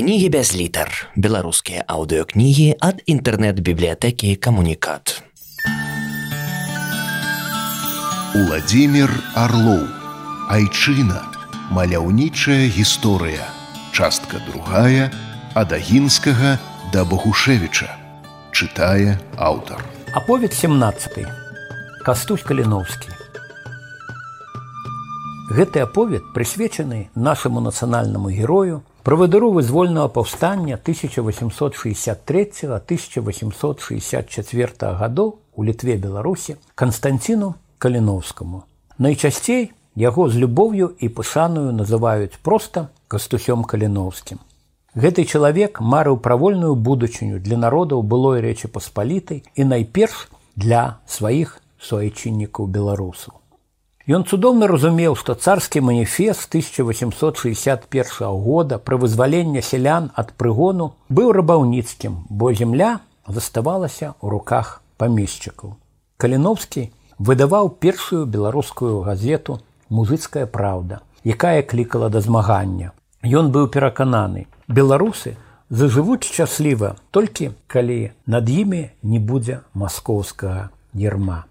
кнігі без літар беларускія аўдыокнігі ад інтэрнэт-бібліятэкі камунікат. Уладзімир Арлоў. Айчына. Маляўнічая гісторыя. Частка другая ад агінскага да Багушевіча чытае аўтар. Аповед 17 Кастусь Каліноўскі Гэты аповед прысвечаны нашаму нацыянальнаму герою правадыру вызвольнага паўстання 1863-1864 гадоў у літве беларусі Канстанціну каліноўскаму. Найчасцей яго з любоўю і пышаную называюць проста кастусём каліноўскім. Гэты чалавек марыў правольную будучыню для народаў былой рэчы паспалітай і найперш для сваіх суайчыннікаў беларусаў. Ён цудоўна разумеў, што царскі маніфест 1861 года пры вызваленне сялян ад прыгону быў рабаўніцкім, бо земля заставалася ў руках памесчыкаў. Каліновскі выдаваў першую беларускую газету музыцкая праўда, якая клікала да змагання. Ён быў перакананы. Беларусы зажывуць шчасліва толькі калі над імі не будзе маскоўскага ерма.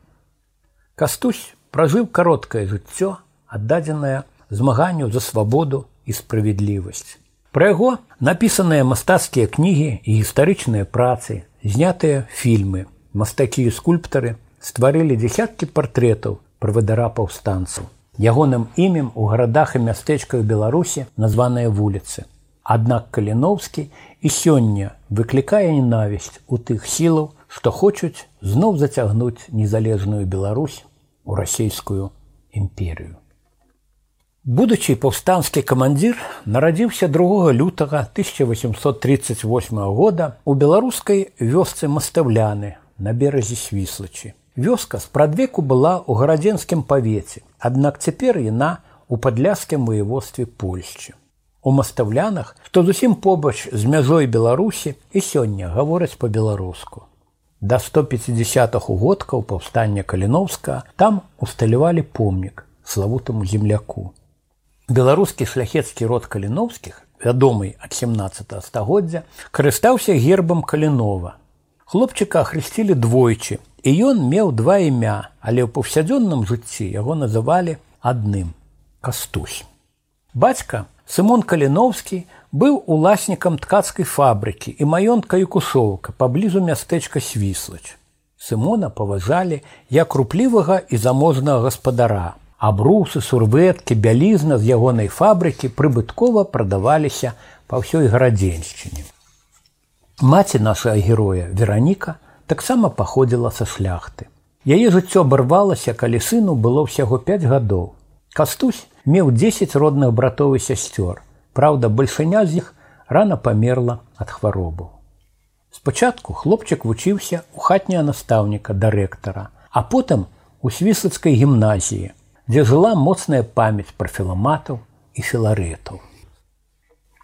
Кастусь пражыў кароткае жыццё, аддадзенае змаганню за свабоду і справядлівасць. Пра яго напісаныя мастацкія кнігі і гістарычныя працы, знятыя фільмы, мастакі і скульптары стварылі дзясяткі партрэтаў правадара паўстанцаў. Ягоным імем у гарадах і мястэчках Беларусі названыя вуліцы. Аднак Каліноўскі і сёння выклікае ненавісць у тых сілаў, што хочуць зноў зацягнуць незалежную Беларусь у расійскую імперію. Будучы паўстанскі камандзір нарадзіўся 2 лютага 1838 года у беларускай вёсцы мастаўляны на беразе свіслачы. Вёска спрадвеку была ў гарадзенскім павеце, аднак цяпер яна у падляскім воеводстве Польшчы. У мастаўлянах, што зусім побач з мяжой Беларусі і сёння гавораць па-беларуску. Да 150 угодкаў паўстання каліновска там усталявалі помнік славутаму земляку. Беларускі шляхецкі род каліновскіх, вядомы ад 17 стагоддзя, карыстаўся гербам калінова. Хлопчыка ахрысцілі двойчы, і ён меў два імя, але ў паўсядзённым жыцці яго называлі адным кастусь. Бацька Сымон Каліновскі быў уласнікам ткацкай фабрыкі і маёнтка і кусоўка паблізу мястэчка свіслач. Сымона паважалі як руплівага і заможнага гаспадара. Абрусы, сурветкі, бялізна з ягонай фабрыкі прыбыткова прадаваліся па ўсёй гарадзеншчыне. Маці нашага героя Вераніка таксама паходзіла са шляхты. Яе жыццё абарвалася, калі сыну было ўсяго 5 гадоў. Кастусь меў 10 родных братоў і сясцёр. Праўда, бальшыня з іх рана памерла ад хваробу. Спачатку хлопчык вучыўся у хатняя настаўніка дырэктара, а потым у свіслацкай гімназіі, дзе жыла моцная памяць пра філаматаў і філарэтаў.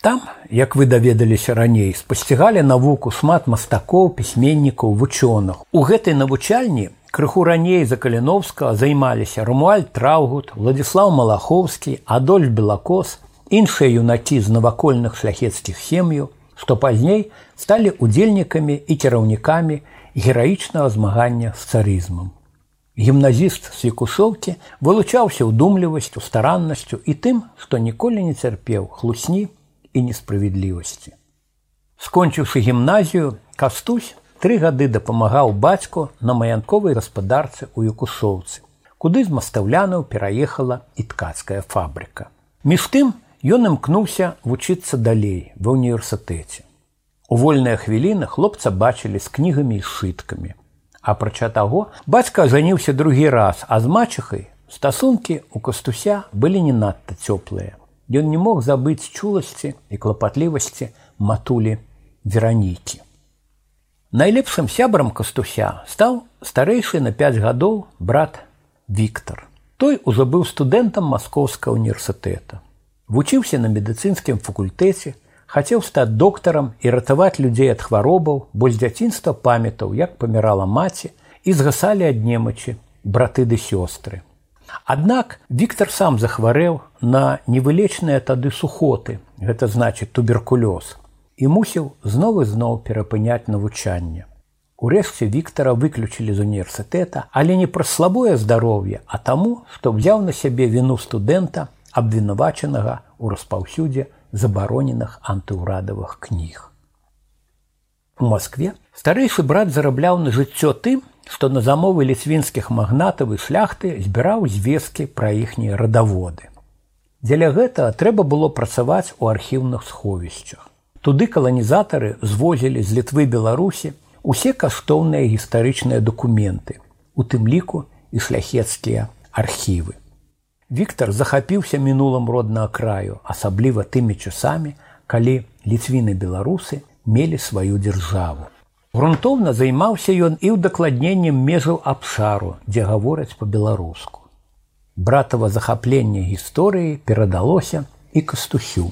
Там, як вы даведаліся раней, спасцігалі навуку шмат мастакоў, пісьменнікаў, вучоных. У гэтай навучальні крыху раней за каліновска займаліся румуаль траўгут владислав малаховскі адольф белакос іншыя юнакі з навакольных шляхецкіх сем'яў што пазней сталі удзельнікамі і кіраўнікамі гераічнага змагання з царызмам гімназіст свекушоўкі вылучаўся ўдумлівасцю стараннасцю і тым што ніколі не цярпеў хлусні і несправядлівасці скончыўшы гімназію кастусь тры гады дапамагаў бацьку на маянковай гаспадарцы ў юкусоўцы, куды з мастаўлянаў пераехала і ткацкая фабрыка. Між тым ён імкнуўся вучыцца далей ва ўніверсітэце. У вольныя хвіліны хлопца бачылі з кнігамі і сшыткамі. Апрача таго, бацька ажаніўся другі раз, а з мачыхай стасункі ў кастуся былі не надта цёплыя. Ён не мог забыць чуласці і клапатлівасці матулі веранікі. Найлепшым сябрам кастуся стаў старэйшы на 5 гадоў брат Віктор. Той ужо быў студэнтам маскоўскага універсітэта. Вучыўся на медыцынскім факультэце, хацеў стаць доктарам і ратаваць людзей ад хваробаў, бо з дзяцінства памятаў, як памірала маці і згасалі ад немачы браты ды сёстры. Аднак Віктор сам захварэў на невылечныя тады сухоты, гэта значыць туберкулёз. і мусіў зноў і зноў перапыняць навучанне. Урэшце Віктара выключылі з універсітэта, але не праз слабое здароўе, а таму, што взяў на сябе віну студэнта, абвінавачанага ў распаўсюдзе забароненых антыўрадавых кніг. У Маскве старэйшы брат зарабляў на жыццё тым, што на замовы ліцвінскіх магнатаў і шляхты збіраў звесткі пра іхнія радаводы. Дзеля гэтага трэба было працаваць у архіўных сховішчах. Туды каланізатары звозілі з літвы Беларусі усе каштоўныя гістарычныя дакументы, у тым ліку і шляхецкія архівы. Віктор захапіўся мінулым роднага краю, асабліва тымі часамі, калі ліцвіны беларусы мелі сваю дзяржаву. Грунтоўна займаўся ён і ўдакладненнем межаў абшару, дзе гавораць па-беларуску. Братава захапленне гісторыі перадалося і кастухю.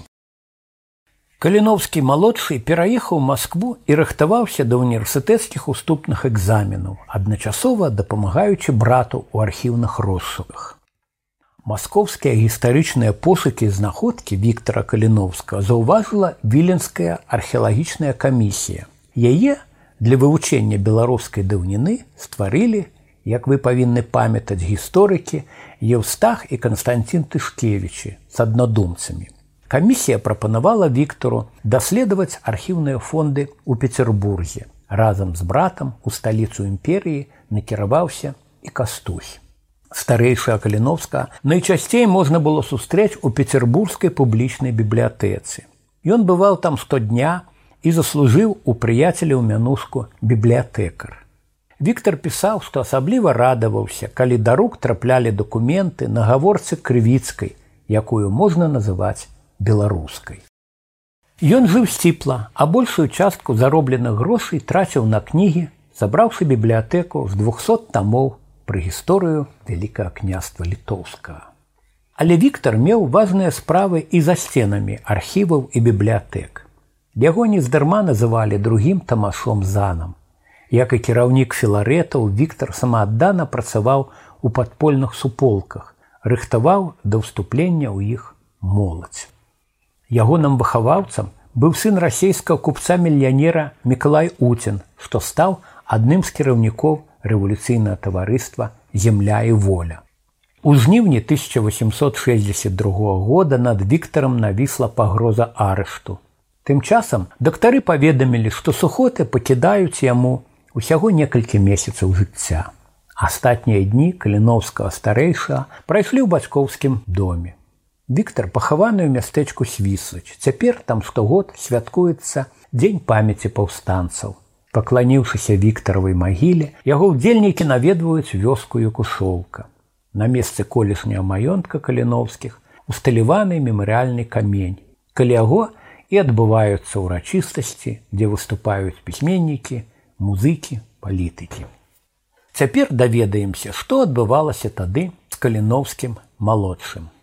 Каліновскі малодшы пераехаў Маскву і рыхтаваўся да універсітэцкіх уступных экзаменаў, адначасова дапамагаючы брату ў архіўных розшуках. Маскоўскія гістарычныя пошукі знаходкі Віктора Каліновска заўважыла віленская археалагічная камісія. Яе для вывучэння беларускай даўніны стварылі, як вы павінны памятаць гісторыкі Еўстах і Канстантин Тышкевічы з аднадумцамі. Камісія прапанавала Віктору даследаваць архіўныя фонды ў Петербурге. Разам з братам у сталіцу імперіі накіраваўся і кастусь. Старэйшая Каліновска найчасцей можна было сустрэць у петербургскай публічнай бібліятэцы. Ён бываў там штодня і заслужыў у прыяцеля ў мянушку бібліятэкар. Віктор пісаў, што асабліва радаваўся, калі да рук траплялі дакументы на гаворцы крывіцкай, якую можна называць беларускай. Ён жыў сціпла, а большую частку заробленых грошай траціў на кнігі, забраўшы бібліятэку з 200 тамоў пра гісторыю вялікага княства літоўскага. Але Віктор меў важныя справы і за сценамі архіваў і бібліятэк. Яго нездарма называлі другім тамашом занам. Як і кіраўнік філарэтаў Віктор самааддана працаваў у падпольных суполках, рыхтаваў да ўступлення ў іх моладзь. Ягоным выхаваўцам быў сын расійскага купца мільянера Миколай Уцін, што стаў адным з кіраўнікоў рэвалюцыйнага таварыства земля і воля. У жніўні 1862 года над Віктарам навісла пагроза арышту. Тым часам дактары паведамілі, што сухоты пакідаюць яму усяго некалькі месяцаў жыцця. Астатнія дні каліновскага старэйша прайшлі ў бацькоўскім доме. Віктор пахаваны ў мястэчку свіслач. Цяпер там штогод святкуецца дзень памяці паўстанцаў. Пакланіўшыся Віктаравай магіле, яго ўдзельнікі наведваюць вёску Якушоўка. На месцы колішняга маёнтка каліновскіх усталяваны мемарыяльны камень. Калі яго і адбываюцца ўрачыстасці, дзе выступаюць пісьменнікі, музыкі, палітыкі. Цяпер даведаемся, што адбывалася тады з каліновскім малодшым.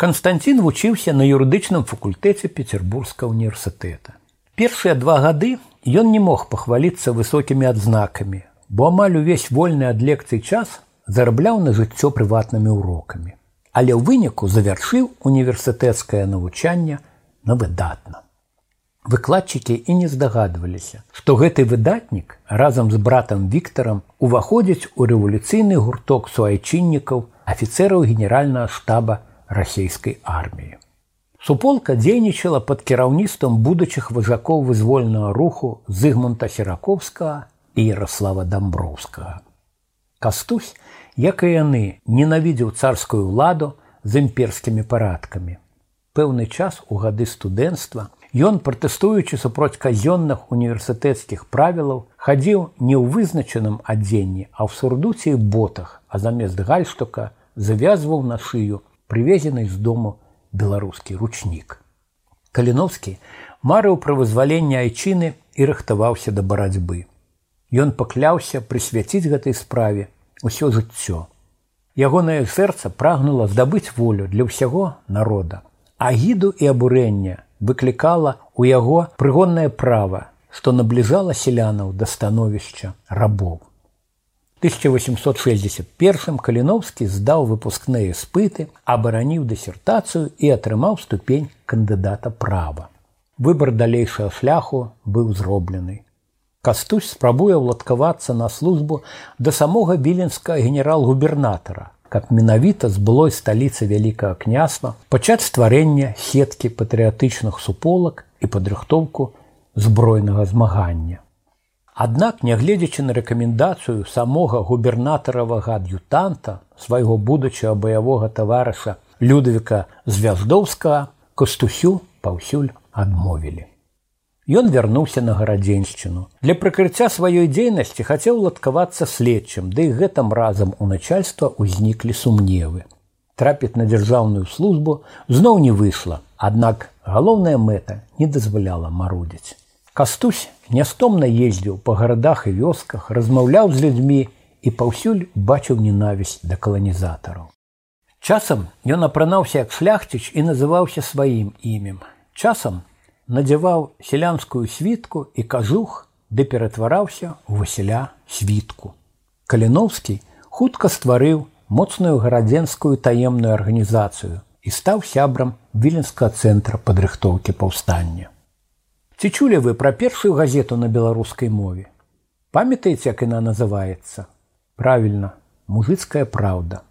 Канстанцін вучыўся на юрыдычным факультэце петербургска універсітэта. Першыя два гады ён не мог пахваліцца высокімі адзнакамі, бо амаль увесь вольны ад лекцый час зарабляў на жыццё прыватнымі урокамі. Але ў выніку завяршыў універсітэцкае навучанне на выдатна. Выкладчыкі і не здагадваліся, што гэты выдатнік разам з братам Віктарам уваходзіць у рэвалюцыйны гурток суайчыннікаў афіцэраў генеральнага штаба расійскай арміі. Суполка дзейнічала пад кіраўніцтвам будучых выжакоў вызвольнага руху зыгмунта сераковскага і Ярослава дамброўскага. Кастусь, як і яны ненавідзеў царскую ўладу з імперскімі парадкамі пэўны час у гады студэнцтва ён пратэстуючы супроць казённых універсітэцкіх правілаў хадзіў не ў вызначаным адзенні а ў сурдуці ботах а замест гальштука завязваў на шыю прывезены з дому беларускі ручнік. Каліновскі марыў пра вызваленне айчыны і рыхтаваўся да барацьбы. Ён пакляўся прысвяціць гэтай справе ўсё жыццё. Ягонае сэрца прагнула здабыць волю для ўсяго народа. Агіду і абурэння выклікала ў яго прыгоннае права, што набліжала селянаў да становішча рабоў. 1861 каліновскі здаў выпускныя спыты, абараніў дысертацыю і атрымаў ступень кандыдата права. выбар далейшага шляху быў зроблены. Кастусь спрабуе ўладкавацца на службу да самога віленскага генерал-губернатара, каб менавіта з былой сталіцы вялікага княства пачаць стварэння сеткі патрыятычных суполак і падрыхтоўку збройнага змагання. Аднак, нягледзячы на рэкамендацыю самога губернатаравага ад'ютанта свайго будучага баявога таварыша Людавіка звяздоўскага кастусю паўсюль адмовілі. Ён вярнуўся на гарадзеншчыну. Для прыкрыцця сваёй дзейнасці хацеў ладкавацца следчым, ды да і гэтым разам у начальства ўзніклі сумневы. Трапіць на дзяржаўную службу зноў не выйшла, аднак галоўная мэта не дазваляла марудзіць. Кастусь нястомна ездзіў па гарадах і вёсках, размаўляў з людзьмі і паўсюль бачыў ненавісць да каланізатараў. Часам ён апранаўся як шляхціч і называўся сваім імем. Часам надзяваў сялянскую світку і кажух, ды ператвараўся ў Васіля світку. Каліноўскі хутка стварыў моцную гарадзенскую таемную арганізацыю і стаў сябрам віленскага цэнтра падрыхтоўкі паўстання. Ці чулі вы пра першую газету на беларускай мове? Памятаеце, як яна называецца? Правільна, мужыцкая праўда.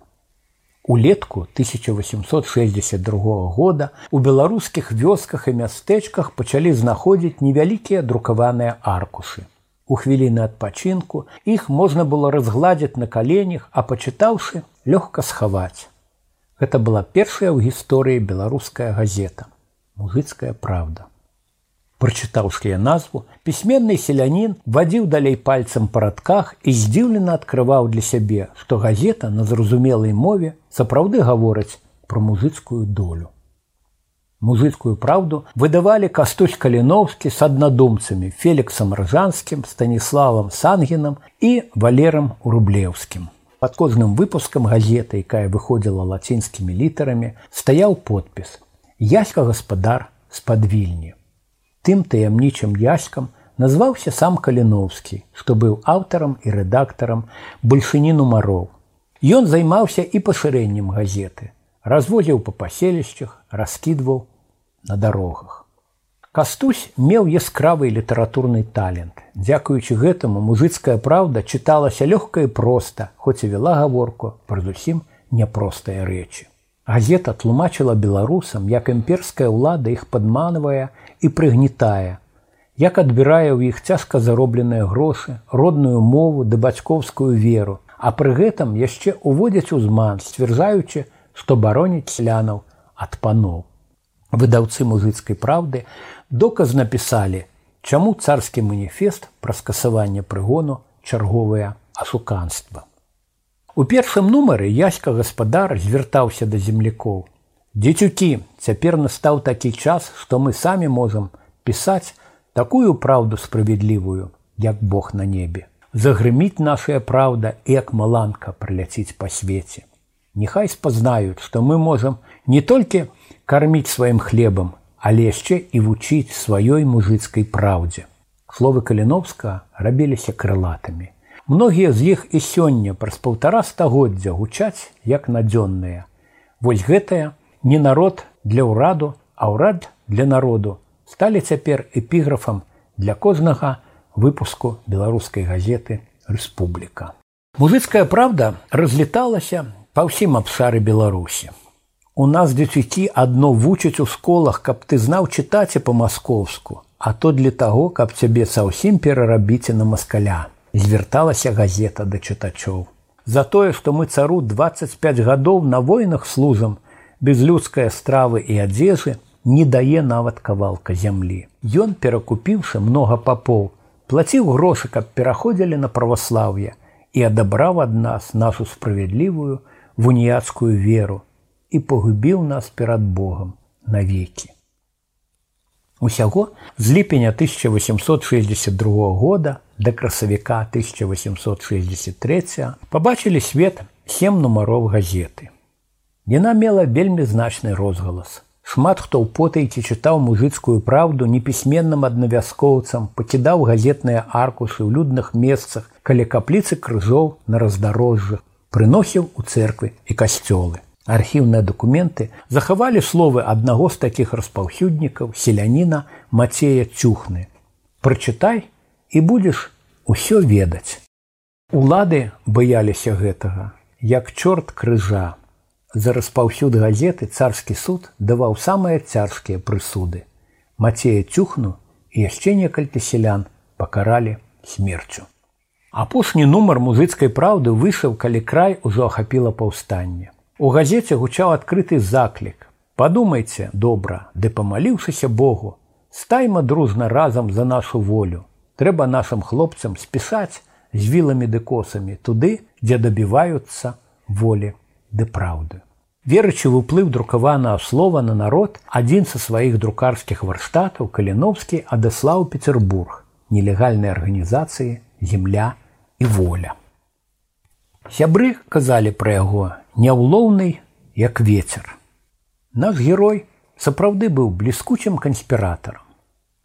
Улетку 1862 года у беларускіх вёсках і мястэчках пачалі знаходзіць невялікія друкаваныя аркушы. У хвіліны адпачынку іх можна было разгладзіць на каленях, а пачытаўшы лёгка схаваць. Гэта была першая ў гісторыі беларуская газета, мужыцкая праўда прачытаўскія назву пісьменны селянін вадзіў далей пальцам па радках і здзіўлена адкрываў для сябе што газета на зразумелай мове сапраўды гавораць пра музыцкую долю. Музыцкую праўду выдавалі кастусь каліноўскі з аднадумцамі феліксам ржанскім станіславам сангенам і валерам рублеўскім. Под кожным выпускам газеты якая выходзіла лацінскімі літарамі стаяў подпіс яська гаспадар з падвільні тым таямнічым яськам назваўся сам каліноўскі, што быў аўтарам і рэдактарам бальшыні нумароў. Ён займаўся і пашырэннем газеты, развозіў па паселішчах, раскідваў на дарогах. Кастусь меў яскравы літаратурны талент. Дзякуючы гэтаму мужыцкая праўда чыталася лёгка і проста, хоць і вяла гаворку пра зусім няпростыя рэчы. Газета тлумачыла беларусам, як імперская ўлада іх падманвае і прыгнетае, як адбірае ў іх цяжка заробленыя грошы, родную мову ды бацькоўскую веру, а пры гэтым яшчэ уводзяць узман, сцвярджаючы, што бароніць слянаў ад паноў. Выдаўцы музыцкай праўды доказ напісалі, чаму царскі маніфест пра скасаванне прыгону чарговае ашуканства. У першым нумары яська гаспадар звяртаўся да землякоў. Дзецюкі, цяпер настаў такі час, што мы самі можам пісаць такую праўду справядлівую, як Бог на небе. Загрыміць нашая праўда, як маланка прыляціць па свеце. Нехай спазнаюць, што мы можам не толькі карміць сваім хлебам, але яшчэ і вучыць сваёй мужыцкай праўдзе. Словы каліновска рабіліся крылатымі. Многія з іх і сёння праз паўтара стагоддзя гучаць як надзённыя. Вось гэтая не народ для ўраду, а ўрад для народу сталі цяпер эпіграфам для кожнага выпуску беларускай газеты Рэспубліка. Музыцкая праўда разлеталася па ўсім абшары Беларусі. У нас дзецюкі адно вучаць у школах, каб ты знаў чытаць па-маскоўску, а то для таго, каб цябе са ўсім перарабіце на маскаля звярталася газета да чытачоў. За тое, што мы цару 25 гадоў на войнах служам, без людскай стравы і адзежы не дае нават кавалка зямлі. Ён, перакупіўшы многа папоў, плаціў грошы, каб пераходзілі на праваслаўе і адабраў ад нас нашу справядлівую вуніяцкую веру і пагубіў нас перад Богом навекі. Усяго з ліпеня 1862 года да красавіка 1863 пабачылі свет сем нумароў газеты. Яна мела вельмі значны розгалас. Шмат хто ў потайці чытаў мужыцкую праўду непісьменным аднавяскоўцам, пакідаў газетныя аркушы ў людных месцах, каля капліцы крыжоў на раздарожжах, прыносіў у церквы і касцёлы. архіўныя дакументы захавалі словы аднаго з такіх распаўсюднікаў селяніна мацея цюхны прачытай і будзеш усё ведаць улады баяліся гэтага як чорт крыжа за распаўсюд газеты царскі суд даваў самыя цяжкія прысуды. Мацея цюхну і яшчэ некалькі сялян пакаралі смерцю. Апошні нумар музыцкай праўды выйшаў калі край ужо ахапіла паўстанне. У газеце гучаў адкрыты заклік. Падумайце добра ды памаліўшыся богу стайма дружна разам за нашу волю. Трэба нашим хлопцам спісаць з віламі ды косамі туды дзе дабіваюцца волі ды праўды. Верачы в уплыў друкаванага слова на народ адзін са сваіх друкарскіх варштатаў каліновскі адаслаў петербург нелегальнай арганізацыі земля і воля сябры казалі пра яго няўлоўны як ветер наш герой сапраўды быў бліскучым канспіратарам.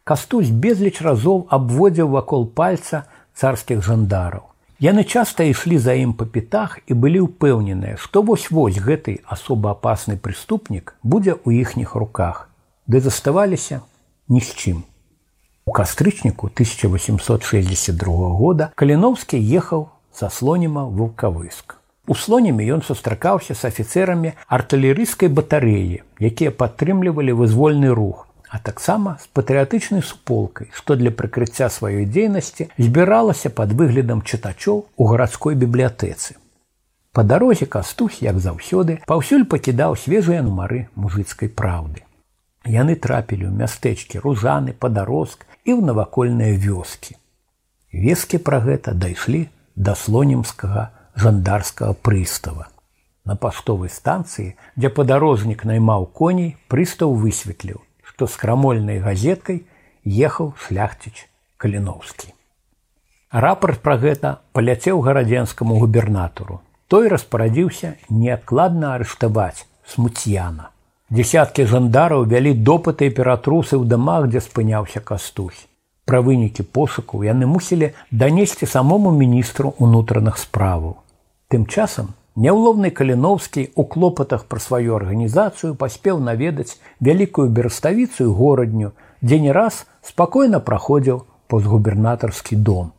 Кастусь безліч разоў абводзіў вакол пальца царскіх жандараў Яны часта ішлі за ім па пятах і былі ўпэўненыя, што вось-вось гэты асобаапасны прыступнік будзе ў іхніх руках, ды заставаліся ні з чым. У кастрычніку 1862 года Каліноўскі ехаў са слоніма вулкавыск. У слоніме ён сустракаўся з афіцэрамі артылерыйскай батарэі, якія падтрымлівалі вызвольны рух, а таксама з патрыятычнай суполкай, што для прыкрыцця сваёй дзейнасці збіралася пад выглядам чытачоў у гарадской бібліятэцы. Па дарозе кастусь, як заўсёды, паўсюль пакідаў свежыя нумары мужыцкай праўды. Яны трапілі ў мястэчкі ружаны, падарозк і ў навакольныя вёскі. Вескі пра гэта дайшлі да слонімскага жандарскага прыстава. На паштовай станцыі, дзе падарожнік наймаў коней, прыстаў высветліў, што з крамольнай газеткай ехаў шляхціч каліноўскі. Рапорт пра гэта паляцеў гарадзенскаму губернатару. Той распарадзіўся неадкладна арыштаваць смуцьяна. Десяткі жандараў вялі допыты і ператрусы ў дамах, дзе спыняўся кастусь. Пра вынікі пошукаў яны мусілі данесці самому міністру унутраных справаў. Тым часам Няўловны каліноўскі у клопатах пра сваю арганізацыю паспеў наведаць вялікую бераставіцу і горадню, дзе не раз спакойна праходзіў постгубернатарскі дом.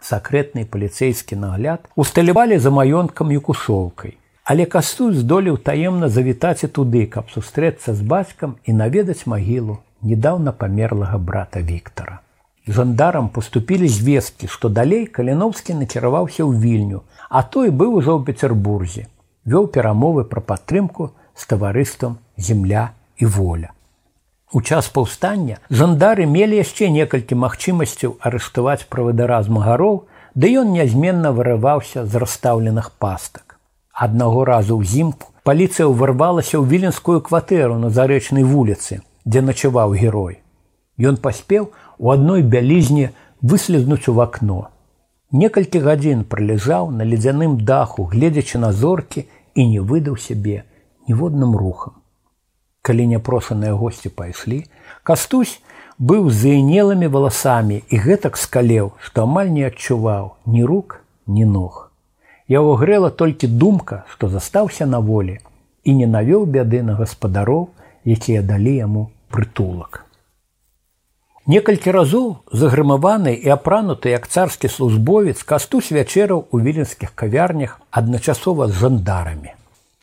Сакрэтны паліцэйскі нагляд усталявалі за маёнткам юкушоўкай, але кастуй здолеў таемна завітаць і туды, каб сустрэцца з бацькам і наведаць магілу недаўна памерлага брата Віктора. Жандарам поступілі звесткі, што далей каліноўскі накіраваўся ў вільню, а той быў ужо ў петербурзе вёў перамовы пра падтрымку з таварыствам земля і воля у час паўстання жандары мелі яшчэ некалькі магчымасцяў арыштаваць правадара з магароў ды ён нязменна вырываўся з расстаўленых пастак аднаго разу ўзімку паліцыя ўварвалася ў віленскую кватэру на зарэчнай вуліцы дзе начаваў герой. Ён паспеў у адной бялізне выслізнуць у вакно Некалькі гадзін пролежаў на ледзяным даху, гледзячы на зоркі і не выдаў сябе ніводным рухам. Калі няпрошаныя госці пайшлі, кастусь быў заінелымі валасамі і гэтак скалеў, што амаль не адчуваў ні рук, ні ног. Яго грэла толькі думка, што застаўся на волі і не навёў бяды на гаспадароў, якія далі яму прытулак. Некалькі разоў загрымаваны і апрануты як царскі службовец кастусь вячэраў у віленскіх кавярнях адначасова з жандарамі.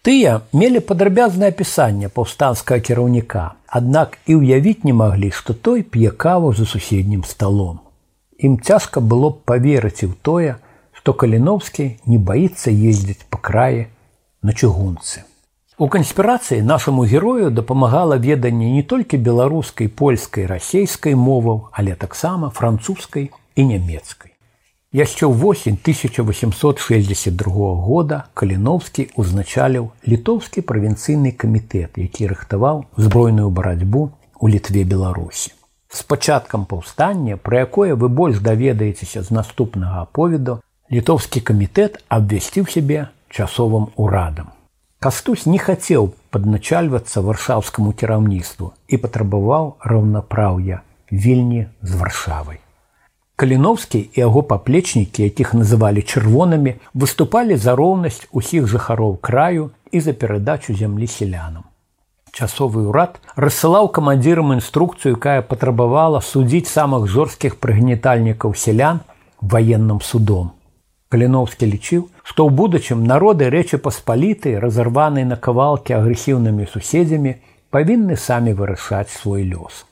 Тыя мелі падрабязнае апісанне паўстанцкага кіраўніка, аднак і ўявіць не маглі, што той п'е каву за суседнім сталом. Ім цяжка было б паверыць і ў тое, што каліновскі не баіцца ездзіць па краі на чыгунцы. У канспірацыі нашаму герою дапамагала веданне не толькі беларускай, польскай, расейскай моваў, але таксама французскай і нямецкай. Яшчэ ў восень 1862 года Каліновскі ўзначаліў літоўскі правінцыйны камітэт, які рыхтаваў збройную барацьбу у літве Беларусі. З пачаткам паўстання, пра якое вы больш даведаецеся з наступнага аповеду, літоўскі камітэт абвясціў сябе часовым урадам. Кастусь не хацеў падначальвацца варшаўскаму кіраўніцтву і патрабаваў раўнапраўя вельні з варшавай. Каліновскі і яго паплечнікі, якіх называлі чырвонамі, выступалі за роўнасць усіх жыхароў краю і за перадачу зямлі селянам. Часовы ўрад рассылаў камандзірам інструкцыю, якая патрабавала судзіць самых жорсткіх прыгнетальнікаў сялян ваенным судом. Каліноўскі лічыў, што ў будучым народы рэчы паспаліты, разарваныя на кавалкі агрэсіўнымі суседзямі, павінны самі вырашаць свой лёс.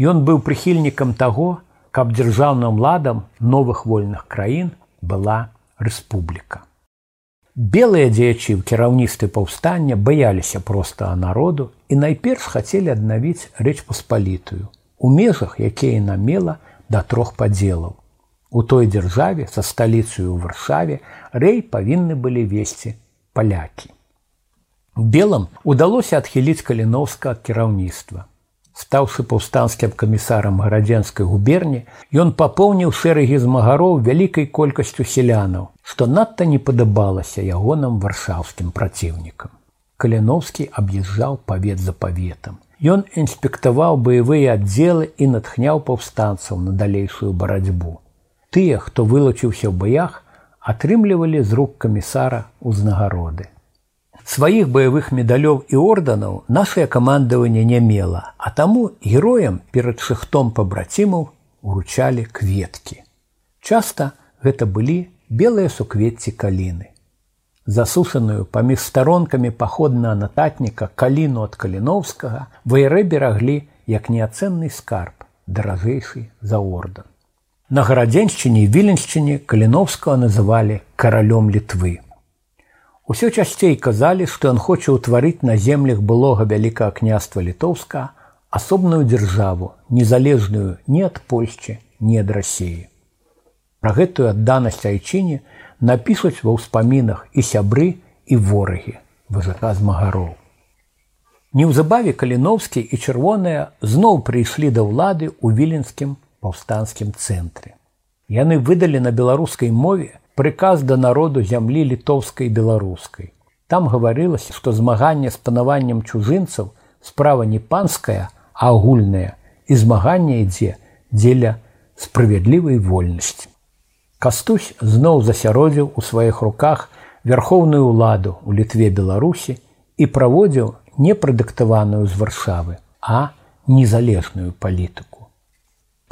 Ён быў прыхільнікам таго, каб дзяржаўным ладам новых вольных краін была рэспубліка. Белыя дзеячы ў кіраўніцтве паўстання баяліся простага народу і найперш хацелі аднавіць рэч паспалітую у межах, якія намела да трох падзелаў У той дзяржаве са сталіцыю ў варшаве рэй павінны былі весці палякі. Белым удалося адхіліць каліноўска ад кіраўніцтва. Стаўшы паўстанскім камісарам гарадзенскай губерні, ён папоўніў шэрагі змагароў вялікай колькасцю селянаў, што надта не падабалася ягоным варшаўскім праціўнікам. Каляноўскі аб'язджаў павет за паветам. Ён інспектаваў баявыя аддзелы і натхняў паўстанцаў на далейшую барацьбу тыя, хто вылучыўся ў баях, атрымлівалі з рук камісара ўзнагароды. Сваіх баявых медалёў і орданаў нашае камандаванне не мела, а таму героям перад шыхтом пабрацімаў уручалі кветкі. Часта гэта былі белыя суквецці каліны. Засушаную паміж старонкамі паходнага нататніка каліну ад каліноўскага вайрэ бераглі як неацэнны скарб, даражэйшы за ордан. На гарадзеншчыне і віленшчыне каліновскага называлі каралём літвы. Усё часцей казалі, што ён хоча ўтварыць на землях былога вялікага княства літоўска асобную дзяржаву, незалежную ні ад Польшчы, ні ад рассіі. Пра гэтую адданасць айчыне напішуць ва ўспамінах і сябры і ворагі выжака змагароў. Неўзабаве каліновскі і чырвоныя зноў прыйшлі да ўлады ў віленскім паўстанскім цэнтры. Яны выдалі на беларускай мове прыказ да народу зямлі літоўскай беларускай. Там гаварылася, што змаганне з панаваннем чужынцаў справа не панская, а агульная і змаганне ідзе дзеля справядлівай вольнасці. Кастусь зноў засяродзіў у сваіх руках вярхоўную ўладу ў літве Беларусі і праводзіў не прадыктаваную з варшавы, а незалежную палітыку.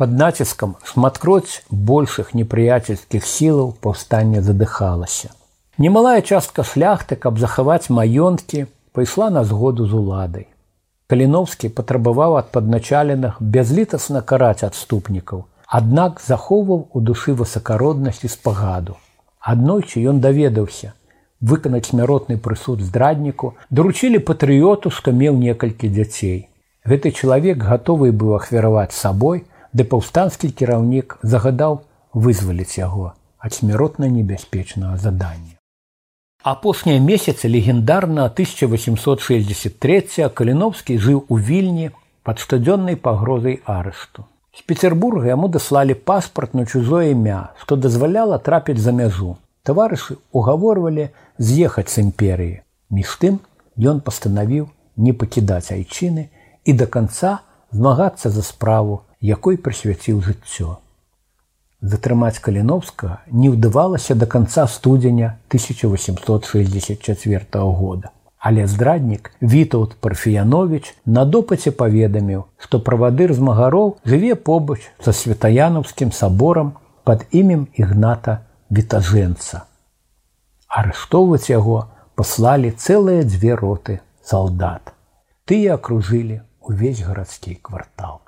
Под націскам шматкроць большых непрыяцельскіх сілаў паўстання задыхалася. Немалая частка шляхты, каб захаваць маёнткі, пайшла на згоду з уладай. Каліновскі патрабаваў ад падначаленых бязлітасна караць адступнікаў, аднак захоўваў у душы высакароднасць і спагаду. Аднойчы ён даведаўся, выканаць смяротны прысуд здрадніку, даручілі патрыёту, што меў некалькі дзяцей. Гэты чалавек гатовы быў ахвяраваць сабой, ды паўстанскі кіраўнік загадаў вызваліць яго ад смяротна небяспечнага задання. Апошнія месяцы легендарна 1863 каліновскі жыў у вільні пад штодзённай пагрозай арышту. З Петербурга яму даслалі паспарт на чужое імя, што дазваляла трапіць за мяжу. Таварышы угаворвалі з'ехаць з імперыі. Між тым ён пастанавіў не пакідаць айчыны і да канца змагацца за справу якой прысвяціў жыццё. Затрымаць каліновска не ўдавалася да канца студзеня 1864 года. Але здраднік Вітаут Парфіянович на допаце паведаміў, што правадыр змагароў жыве побач са святаянаўскім саборам пад імем ігната вітажэнца. Арыштоўваць яго паслалі цэлыя дзве роты салдат. Тыя акружылі увесь гарадскі квартал.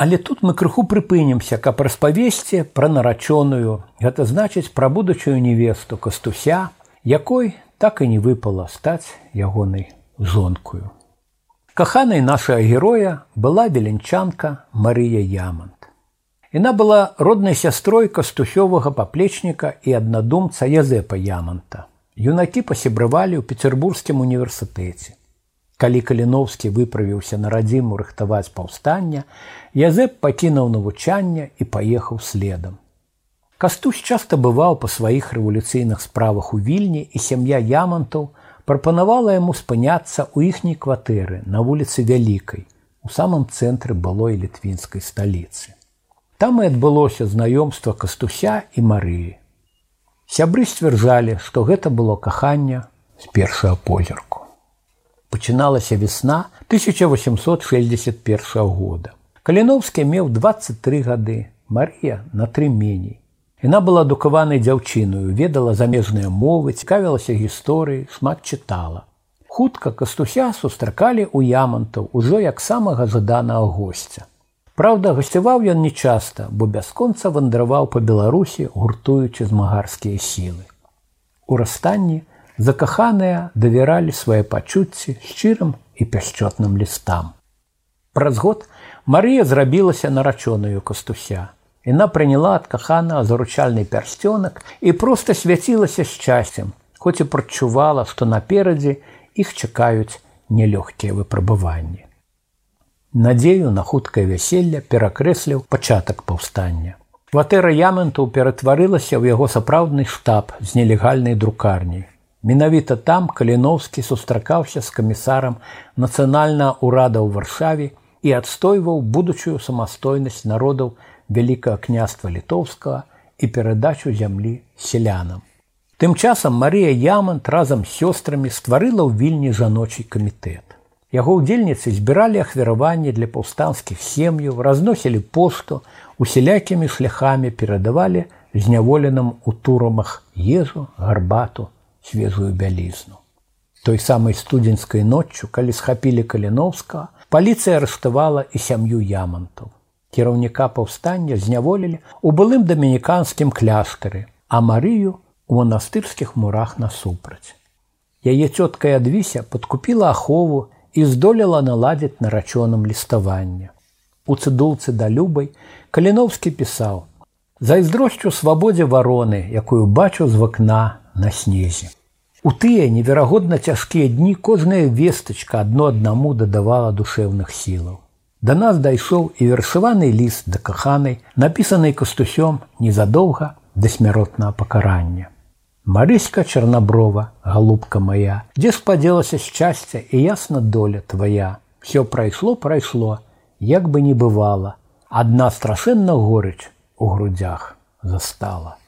Але тут мы крыху прыпынемся, каб распавесці пра нарачоную, гэта значыць пра будучую невесту кастуся, якой так і не выпала стаць ягонай жонкую. Каханай нашая героя была веленчанка Марыя Ямант. Яна была роднай сястрой кастухёвага паплечніка і аднадумца Язэпа Яманта. Юнакі пасябравалі ў петербургскім універсітэце. Калі каліновскі выправіўся на радзіму рыхтаваць паўстання, Язэп пакінуў навучанне і паехаў следам. Кастусь часта бываў па сваіх рэвалюцыйных справах у вільні і сям'я ямантаў прапанавала яму спыняцца ў іхняй кватэры на вуліцы вялікай, у самым цэнтры былой літвінскай сталіцы. Там і адбылося знаёмства кастуся і Марыі. Сябры сцвярджалі, што гэта было каханне з першага позірку. Пачыналася весна 1861 года. Каліновскі меў 23 гады, Марія на тры меней. Яна была адукаванай дзяўчыною, ведала замежныя мовы, цікавілася гісторыі, шмат чытала. Хутка кастуся сустракалі ў ямантаў ужо як самага жаданага госця. Праўда, гасцяваў ён нечаста, бо бясконца вандраваў па Беларусі, гуртуючы змагарскія сілы. У расстанні закаханыя давяралі свае пачуцці шчырым і пяшчотным лістам. Праз год Марыя зрабілася нарачоную кастуся. Яна прыняла ад кахана заручальны пярсцёнак і проста свяцілася шчасцем, хоць і прачувала, што наперадзе іх чакаюць нелёгкія выпрабаванні. Надзею на хуткае вяселле перакрэсліў пачатак паўстання. Кватэра ямантаў ператварылася ў яго сапраўдны штаб з нелегальнай друкарняй. Менавіта там каліноўскі сустракаўся з камісарам нацыянальна ўрада ў варшаве і адстойваў будучую самастойнасць народаў вялікага княства літоўскага і перадачу зямлі селянам. Тым часам Марія Ямант разам з сёстрамі стварыла ў вільні жаночий камітэт. Яго ўдзельніцы збіралі ахвяраванні для паўстанцкіх сем'яў, разносілі посту, усялякімі шляхамі перадавалі зняволеным у турамах езу, гарбату, свежую бялізну. Той самай студзеньскай ноччу, калі схапілі каліновскага, Паліцыя арыштавала і сям'ю ямантаў. Кіраўніка паўстання зняволілі ў былым дамініканскім кляштары, а Марыю у манастырскіх мурах насупраць. Яе цётка адвіся падкупіла ахову і здолела наладзіць нарачоным ліставанне. У цыдулцы да любай Каліновскі пісаў: « Зайздросцю свабодзе вароны, якую бачу з вакна на снезе. У тыя неверагодна цяжкія дні кожная вестачка адно аднаму дадавала душэўных сілаў. Да нас дайшоў і вершаваны ліст да каханай, напісанай кастусём незадоўга да смяротнага пакарання. Марыська Чарнаброва, галубка моя, дзе спадзелася шчасця і ясна доля твоя. Всё прайшло, прайшло, як бы не бывала, адна страшэнна горыч у грудях застала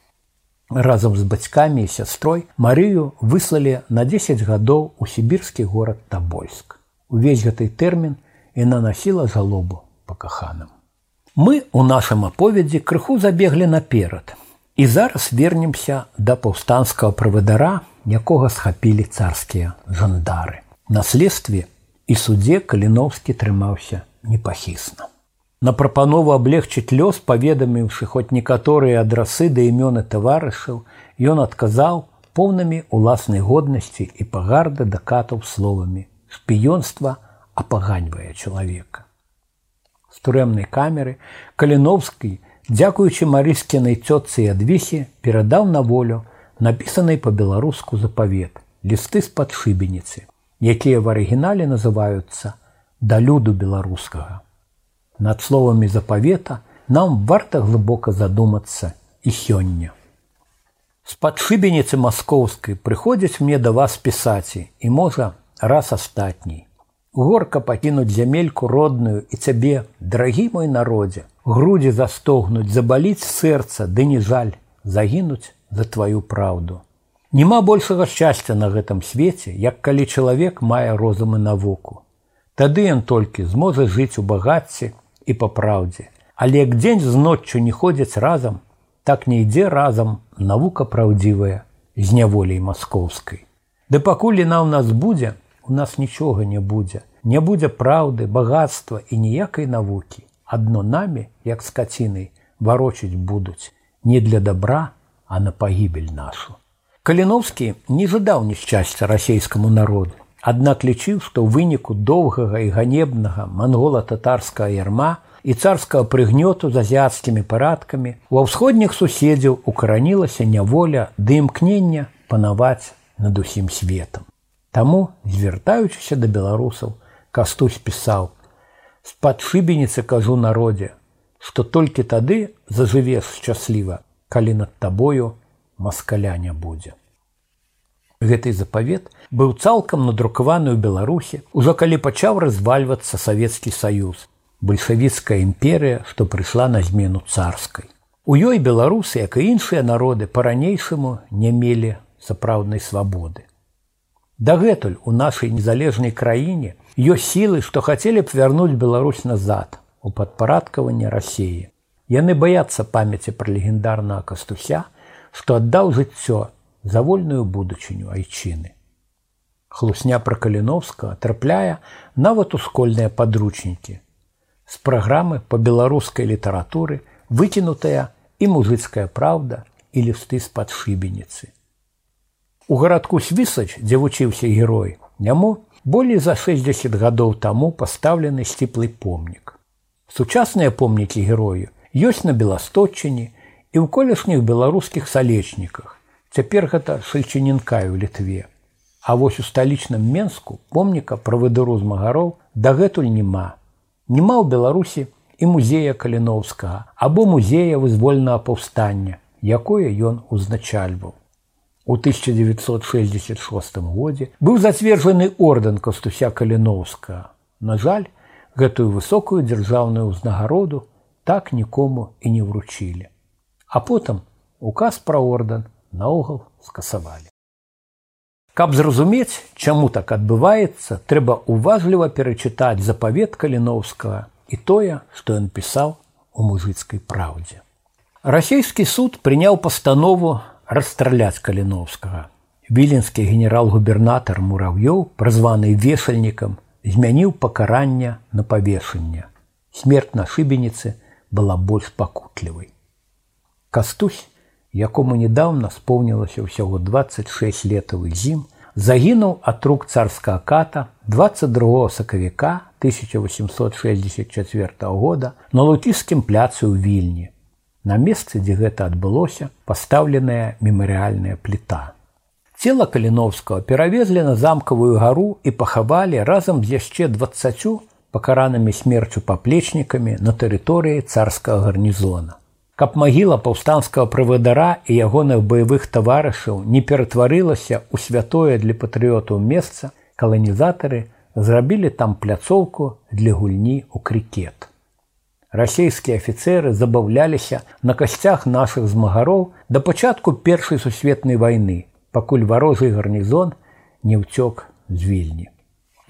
разам з бацькамі і сястрой Марыю выслалі на 10 гадоў у сібірскі горад Табольск. Увесь гэты тэрмін яна насіла жалобу па каханам. Мы у нашым аповедзе крыху забеглі наперад. І зараз вернемся да паўстанцкага правадара, якога схапілі царскія жандары. На следстве і суддзе каліновскі трымаўся непахісна. На прапанову аблегчыць лёс, паведаміўшы хоць некаторыя адрасы да імёны таварышаў, ён адказаў поўнымі уласнай годнасці і пагарда дакатаў словамі: шпіёнства апаганьвае чалавека. З турэмнай камеры Каліновскі, дзякуючы марыскінай цётцы адвісе, перадаў на волю напісанай па-беларуску запавет, лісты з-пад шыбеніцы, якія в арыгінале называюцца да люду беларускага над словамі запавета нам варта глыбока задумацца і сёння. З-пад шыбеніцы маскоўскай прыходзяць мне да вас пісаці і можа раз астатній. Горка пакінуць зямельку родную і цябе, дарагі мой народзе, грудзі застогнуць, забаліць сэрца, ды не жаль загінуць за тваю праўду. Нема большага шчасця на гэтым свеце, як калі чалавек мае розумы навуку. Тады ён толькі зможа жыць у багацці і па праўдзе. Але як дзень з ноччу не ходзяць разам, так не ідзе разам навука праўдзівая з няволей маскоўскай. Ды пакуль яна ў нас будзе, у нас нічога не будзе, не будзе праўды, багацтва і ніякай навукі. Адно намі, як скацінай, варочыць будуць не для добра, а на пагібель нашу. Каліновскі не жадаў нешчасця расійскаму народу. Аднак лічыў, што ў выніку доўгага і ганебнага мангола-татарскага ярма і царскага прыгнёту з азіяцкімі парадкамі ва ўсходніх суседзяў укаранілася няволя ды імкнення панаваць над усім светом. Таму, звяртаючыся да беларусаў, кастусь пісаў: « З-пад шыбеніцы кажу народзе, што толькі тады зажывеш шчасліва, калі над табою маскаля не будзе. Гэты запавет быў цалкам надрукаваны ў Беларусі, ужо калі пачаў развальвацца савецкі саюз, бальшавіцкая імперыя, што прыйшла на змену царскай. У ёй беларусы, як і іншыя народы па-ранейшаму не мелі сапраўднай свабоды. Дагэтуль у нашай незалежнай краіне ёсць сілы, што хацелі б вярнуць Беларусь назад у падпарадкаванне рассеі. Яны баяцца памяці пра легендарнага кастуся, што аддаў жыццё за вольную будучыню айчыны. Хлусня пра каліновска трапляе нават у скольныя падручнікі. З праграмы па беларускай літаратуры выкінутая і музыцкая праўда і лісты з-пад шыбеніцы. У гарадку свісач, дзе вучыўся герой, няму болей за 60 гадоў таму пастаўлены сціплы помнік. Сучасныя помнікі герою ёсць на беласточчыне і ў колішніх беларускіх салечніках. Цяпер гэта шальчынінкаю ў літве. А вось у сталічным Менску помніка пра выдыру з магароў дагэтуль няма. Нема ў Беларусі і музея каліноўскага або музея вызвольнага паўстання, якое ён узначальваў. У 1966 годзе быў зацверджаны ордэн кастуся каліноўска. На жаль, гэтую высокую дзяржаўную ўзнагароду так нікому і не ўручілі. А потым указ пра ордэн наогул скасавалі. Каб зразумець, чаму так адбываецца, трэба уважліва перачытаць запавет каліноўскага і тое, што ён пісаў у мужыцкай праўдзе. Расійскі суд прыняў пастанову расстраляць каліноўскага. Віленскі генерал-губернатар мурав'ёў, празваны вешальнікам, змяніў пакаранне на павешанне. Смерць на шыбеніцы была больш пакутлівай. Кастусь якому недавно сполнілася ўсяго 26 летавых зім, загінуў ад рук царскага ката 22 сакавіка 1864 года на луційскім пляцы ў вільні. На месцы, дзе гэта адбылося, пастаўленая мемарыяльная пліта. Цела каліновскага перавезлі на замкавую гару і пахавалі разам з яшчэ 20 пакаранымі смерцю паплечнікамі на тэрыторыі царскага гарнізона каб магіла паўстанцкага правадара і ягоных баявых таварышаў не ператварылася ў святое для патрыётаў месца, каланізатары зрабілі там пляцоўку для гульні ў крыкет. Расійскія афіцэры забаўляліся на касцях нашых змагароў да пачатку першай сусветнай вайны, пакуль варожы гарнізон не ўцёк з вільні.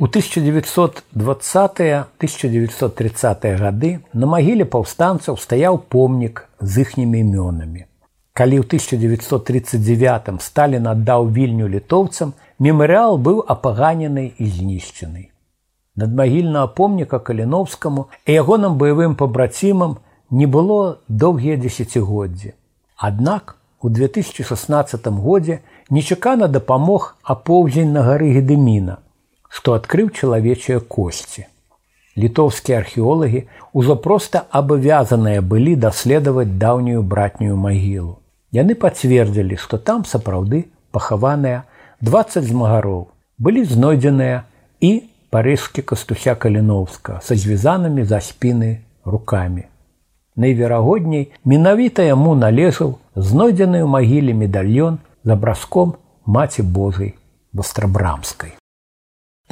У 1920-1930 гады на магіле паўстанцаў стаяў помнік з іхнімі імёнамі. Калі ў 1939 Сталін аддаў вільню літоўцам, мемарыал быў апаганены і знішчаны. Надмагільнага помніка каліновскаму і ягоным баявым пабрацімам не было доўгія дзесяцігоддзі. Аднак у 2016 годзе нечакана дапамог апоўдзень на гары гедеміна, што адкрыў чалавечыя косці. Літоўскія археолагі ўжо проста абавязаныя былі даследаваць даўнюю братнюю магілу. Яны пацвердзілі, што там сапраўды пахаваныя 20 змагароў былі знойдзеныя і парыжкі кастуся каліновска са звязанымі за спіны рукамі. Найверагодней менавіта яму належаў знойдзены ў магіле медальён за браском маці Божай вострабрамскай.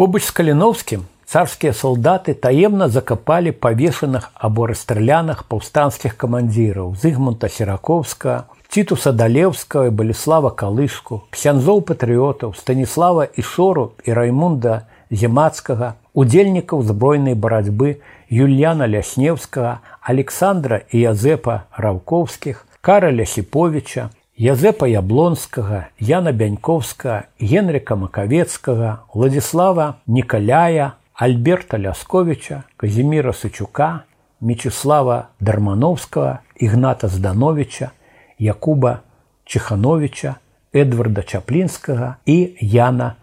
Побач з каліновскім царскія салдаты таемна закапалі павешаных або расстралянах паўстанцкіх камандзіраў зыгмунта сераковска цітуса далеўскага і баліслава калышку ксянзоў патрыётаў станіслава і шору і раймунда земацкага удзельнікаў збройнай барацьбы юльяна ляснеўскага александра і язэпа раўкоўскіх караля сіповича Язэпа Яблонскага, Яна Бяньковска, Генрыка Макавецкага, Владзіслава Нікаляя, Альберта Лясковича, Казіміра Сычука, Мечыслава Дармановскага, Ігната Здановича, Якуба Чехановича, Эдварда Чаплінскага і Яна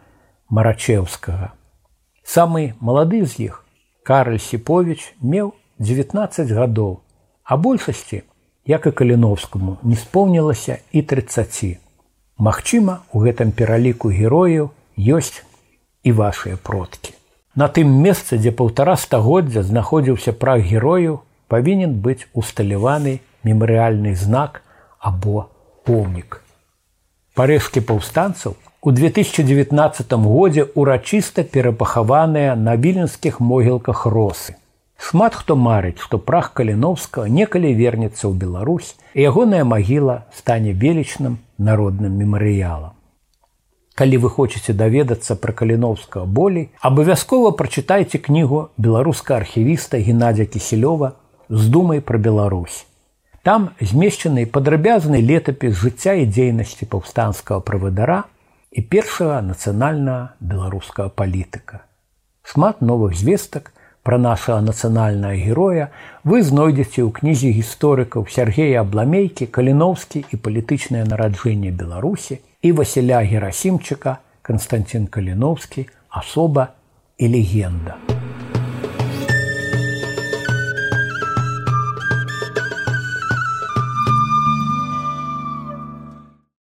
Марачеўскага. Самы малады з іх, Караль Сіпович меў 19 гадоў, а большасці як і каліновскому не споўнілася і 30. Магчыма, у гэтым пераліку герояў ёсць і вашыя продкі. На тым месцы, дзе паўтара стагоддзя знаходзіўся праг герою, павінен быць усталяваны мемарыяльны знак або помнік. Парэшкі паўстанцаў у 2019 годзе урачыста перапахаваныя на віленскіх могілках росы. Шмат хто марыць, што прах каліновскага некалі вернецца ў Беларусь і ягоная магіла стане велічным народным мемарыялам. Калі вы хочаце даведацца пра каліновска болей, абавязкова прачытайце кнігу беларуска архівіста Геннадзя Кісілёва з думай пра Беларусь. Там змешчаны падрабязны летапіс жыцця і дзейнасці паўстанцкага правадара і першага нацыянальна беларускага палітыка. Шмат новых звестак пра нашага нацыянальнага героя вы знойдзеце ў кнізе гісторыкаў Сергея Абламейкі, каліноўскі і палітычнае нараджэнне Беларусі і Васіля Герасімчыка, Канстантин Каліноўскі, асоба і легенда.